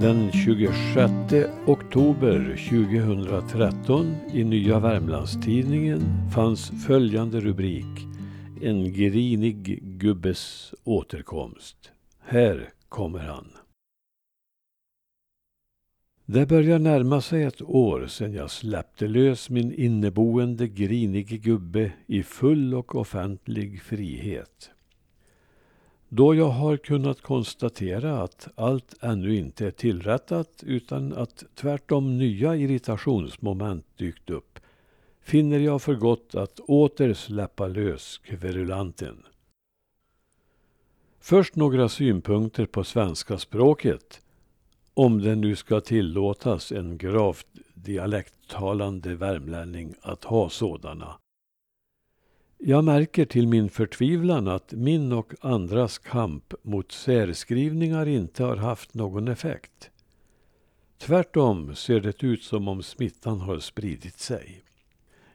Den 26 oktober 2013 i Nya Värmlandstidningen fanns följande rubrik En grinig gubbes återkomst. Här kommer han. Det börjar närma sig ett år sedan jag släppte lös min inneboende grinige gubbe i full och offentlig frihet. Då jag har kunnat konstatera att allt ännu inte är tillrättat utan att tvärtom nya irritationsmoment dykt upp finner jag för gott att åter släppa lös kverulanten. Först några synpunkter på svenska språket om det nu ska tillåtas en gravt dialekttalande värmlänning att ha sådana. Jag märker till min förtvivlan att min och andras kamp mot särskrivningar inte har haft någon effekt. Tvärtom ser det ut som om smittan har spridit sig.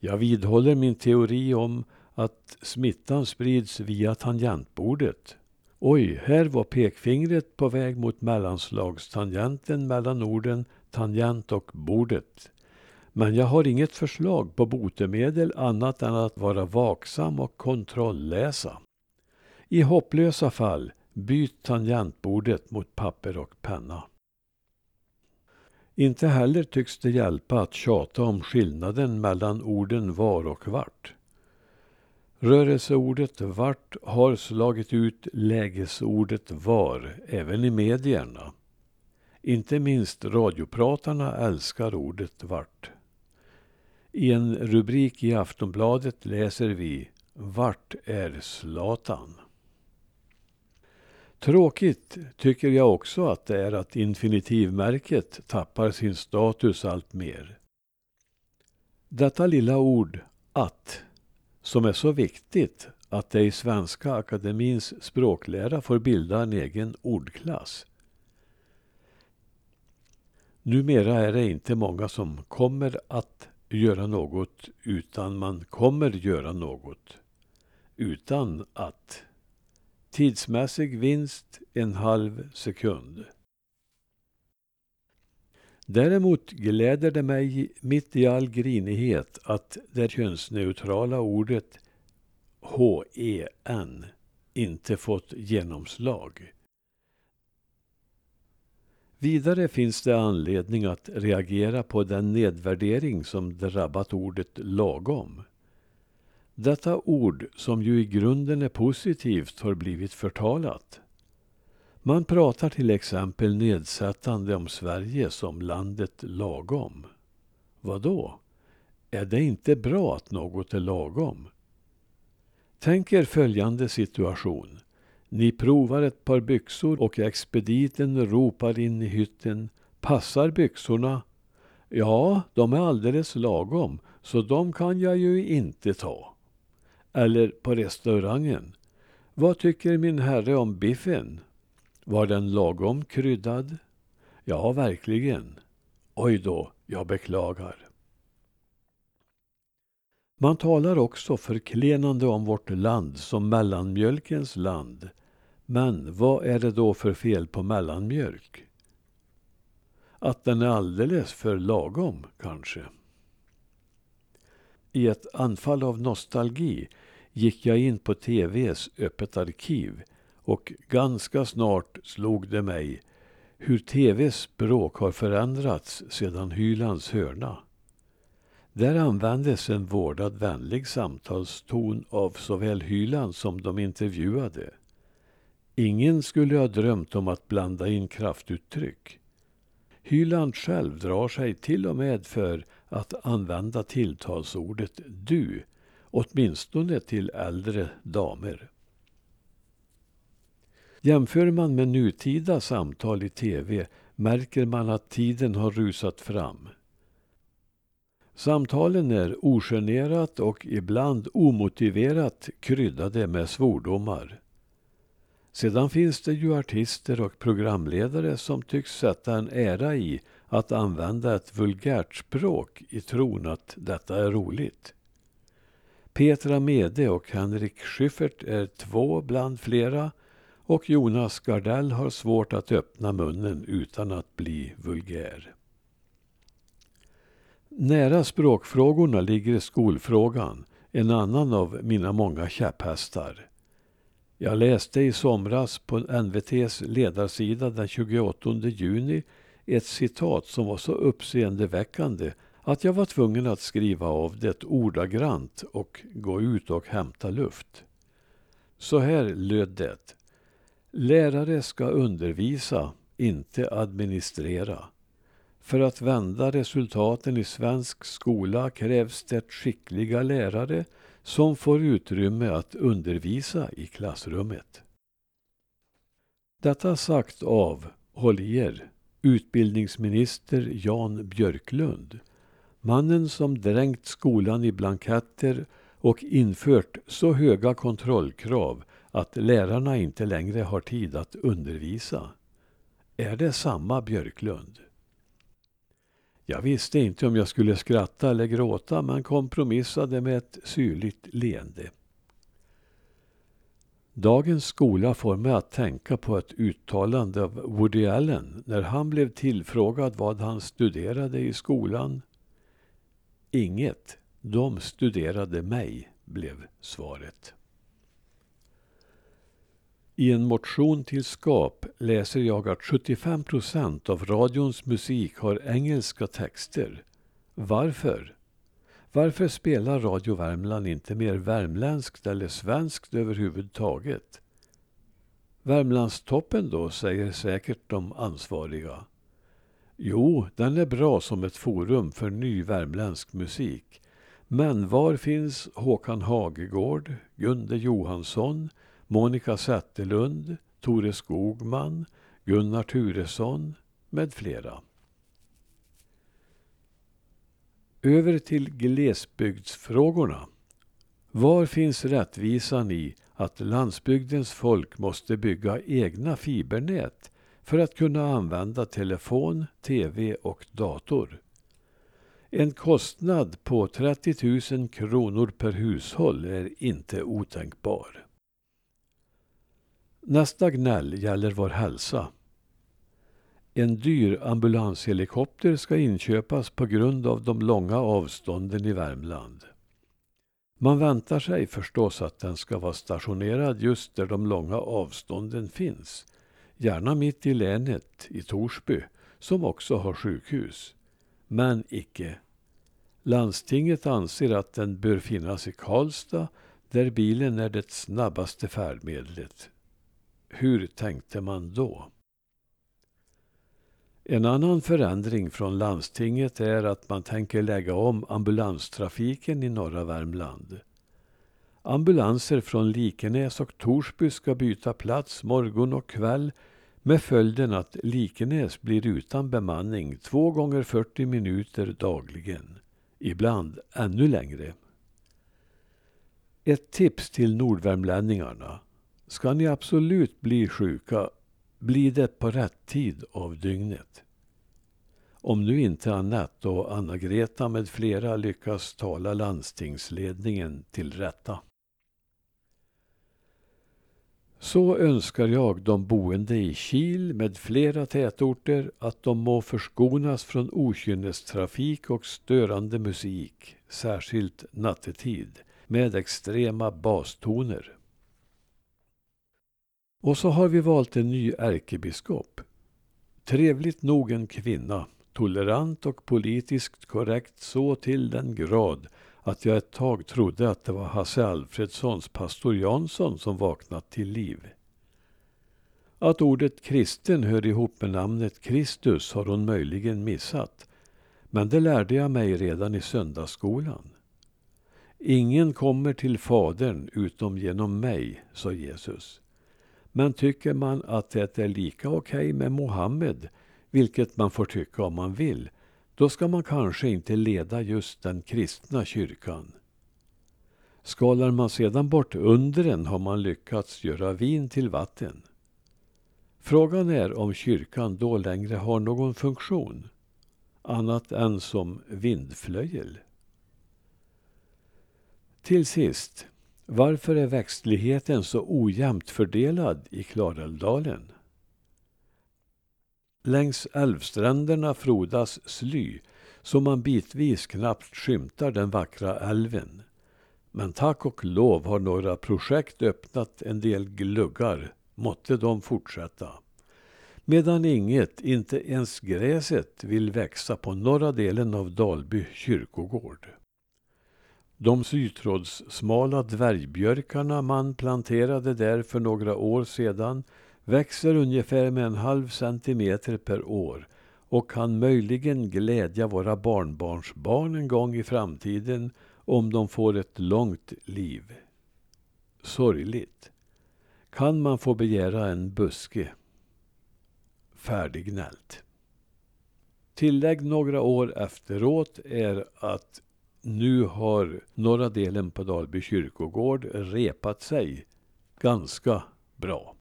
Jag vidhåller min teori om att smittan sprids via tangentbordet. Oj, här var pekfingret på väg mot mellanslagstangenten mellan orden tangent och bordet. Men jag har inget förslag på botemedel annat än att vara vaksam och kontrollläsa. I hopplösa fall, byt tangentbordet mot papper och penna. Inte heller tycks det hjälpa att tjata om skillnaden mellan orden var och vart. Rörelseordet vart har slagit ut lägesordet var även i medierna. Inte minst radiopratarna älskar ordet vart. I en rubrik i Aftonbladet läser vi Vart är Zlatan? Tråkigt tycker jag också att det är att infinitivmärket tappar sin status allt mer. Detta lilla ord att, som är så viktigt att det i Svenska Akademins språklära får bilda en egen ordklass. Numera är det inte många som kommer att göra något utan man kommer göra något. Utan att. Tidsmässig vinst en halv sekund. Däremot gläder det mig mitt i all grinighet att det könsneutrala ordet HEN inte fått genomslag. Vidare finns det anledning att reagera på den nedvärdering som drabbat ordet lagom. Detta ord, som ju i grunden är positivt, har blivit förtalat. Man pratar till exempel nedsättande om Sverige som landet lagom. Vadå? Är det inte bra att något är lagom? Tänk er följande situation. Ni provar ett par byxor och expediten ropar in i hytten. Passar byxorna? Ja, de är alldeles lagom, så de kan jag ju inte ta. Eller på restaurangen. Vad tycker min herre om biffen? Var den lagom kryddad? Ja, verkligen. Oj då, jag beklagar. Man talar också förklenande om vårt land som mellanmjölkens land. Men vad är det då för fel på mellanmjölk? Att den är alldeles för lagom, kanske. I ett anfall av nostalgi gick jag in på TVs Öppet arkiv och ganska snart slog det mig hur TVs språk har förändrats sedan Hylands hörna. Där användes en vårdad vänlig samtalston av såväl Hyland som de intervjuade. Ingen skulle ha drömt om att blanda in kraftuttryck. Hyland själv drar sig till och med för att använda tilltalsordet du, åtminstone till äldre damer. Jämför man med nutida samtal i tv märker man att tiden har rusat fram. Samtalen är ogenerat och ibland omotiverat kryddade med svordomar. Sedan finns det ju artister och programledare som tycks sätta en ära i att använda ett vulgärt språk i tron att detta är roligt. Petra Mede och Henrik Schyffert är två bland flera och Jonas Gardell har svårt att öppna munnen utan att bli vulgär. Nära språkfrågorna ligger skolfrågan, en annan av mina många käpphästar. Jag läste i somras på NVTs ledarsida den 28 juni ett citat som var så uppseendeväckande att jag var tvungen att skriva av det ordagrant och gå ut och hämta luft. Så här löd det. Lärare ska undervisa, inte administrera. För att vända resultaten i svensk skola krävs det skickliga lärare som får utrymme att undervisa i klassrummet. Detta sagt av, håll i er, utbildningsminister Jan Björklund. Mannen som dränkt skolan i blanketter och infört så höga kontrollkrav att lärarna inte längre har tid att undervisa. Är det samma Björklund? Jag visste inte om jag skulle skratta eller gråta men kompromissade med ett syrligt leende. Dagens skola får mig att tänka på ett uttalande av Woody Allen när han blev tillfrågad vad han studerade i skolan. Inget. De studerade mig, blev svaret. I en motion till SKAP läser jag att 75 procent av radions musik har engelska texter. Varför? Varför spelar Radio Värmland inte mer värmländskt eller svenskt överhuvudtaget? Värmlandstoppen då, säger säkert de ansvariga. Jo, den är bra som ett forum för ny värmländsk musik. Men var finns Håkan Hagegård, Gunde Johansson, Monica Zetterlund, Tore Skogman, Gunnar Turesson med flera. Över till glesbygdsfrågorna. Var finns rättvisan i att landsbygdens folk måste bygga egna fibernät för att kunna använda telefon, tv och dator? En kostnad på 30 000 kronor per hushåll är inte otänkbar. Nästa gnäll gäller vår hälsa. En dyr ambulanshelikopter ska inköpas på grund av de långa avstånden i Värmland. Man väntar sig förstås att den ska vara stationerad just där de långa avstånden finns. Gärna mitt i länet, i Torsby, som också har sjukhus. Men icke. Landstinget anser att den bör finnas i Karlstad, där bilen är det snabbaste färdmedlet. Hur tänkte man då? En annan förändring från landstinget är att man tänker lägga om ambulanstrafiken i norra Värmland. Ambulanser från Likenäs och Torsby ska byta plats morgon och kväll med följden att Likenäs blir utan bemanning två gånger 40 minuter dagligen. Ibland ännu längre. Ett tips till nordvärmlänningarna. Ska ni absolut bli sjuka, bli det på rätt tid av dygnet. Om nu inte Annette och Anna-Greta med flera lyckas tala landstingsledningen till rätta. Så önskar jag de boende i Kil med flera tätorter att de må förskonas från okynnestrafik och störande musik, särskilt nattetid, med extrema bastoner. Och så har vi valt en ny ärkebiskop. Trevligt nog en kvinna, tolerant och politiskt korrekt så till den grad att jag ett tag trodde att det var Hasse Alfredsons pastor Jansson som vaknat till liv. Att ordet kristen hör ihop med namnet Kristus har hon möjligen missat. Men det lärde jag mig redan i söndagsskolan. Ingen kommer till Fadern utom genom mig, sa Jesus. Men tycker man att det är lika okej okay med Mohammed, vilket man får tycka om man vill, då ska man kanske inte leda just den kristna kyrkan. Skalar man sedan bort undren har man lyckats göra vin till vatten. Frågan är om kyrkan då längre har någon funktion, annat än som vindflöjel. Till sist, varför är växtligheten så ojämnt fördelad i Klarälvdalen? Längs älvstränderna frodas sly så man bitvis knappt skymtar den vackra älven. Men tack och lov har några projekt öppnat en del gluggar. Måtte de fortsätta. Medan inget, inte ens gräset, vill växa på norra delen av Dalby kyrkogård. De sytrådssmala dvärgbjörkarna man planterade där för några år sedan växer ungefär med en halv centimeter per år och kan möjligen glädja våra barnbarnsbarn en gång i framtiden om de får ett långt liv. Sorgligt. Kan man få begära en buske? Färdignällt. Tillägg några år efteråt är att nu har norra delen på Dalby kyrkogård repat sig ganska bra.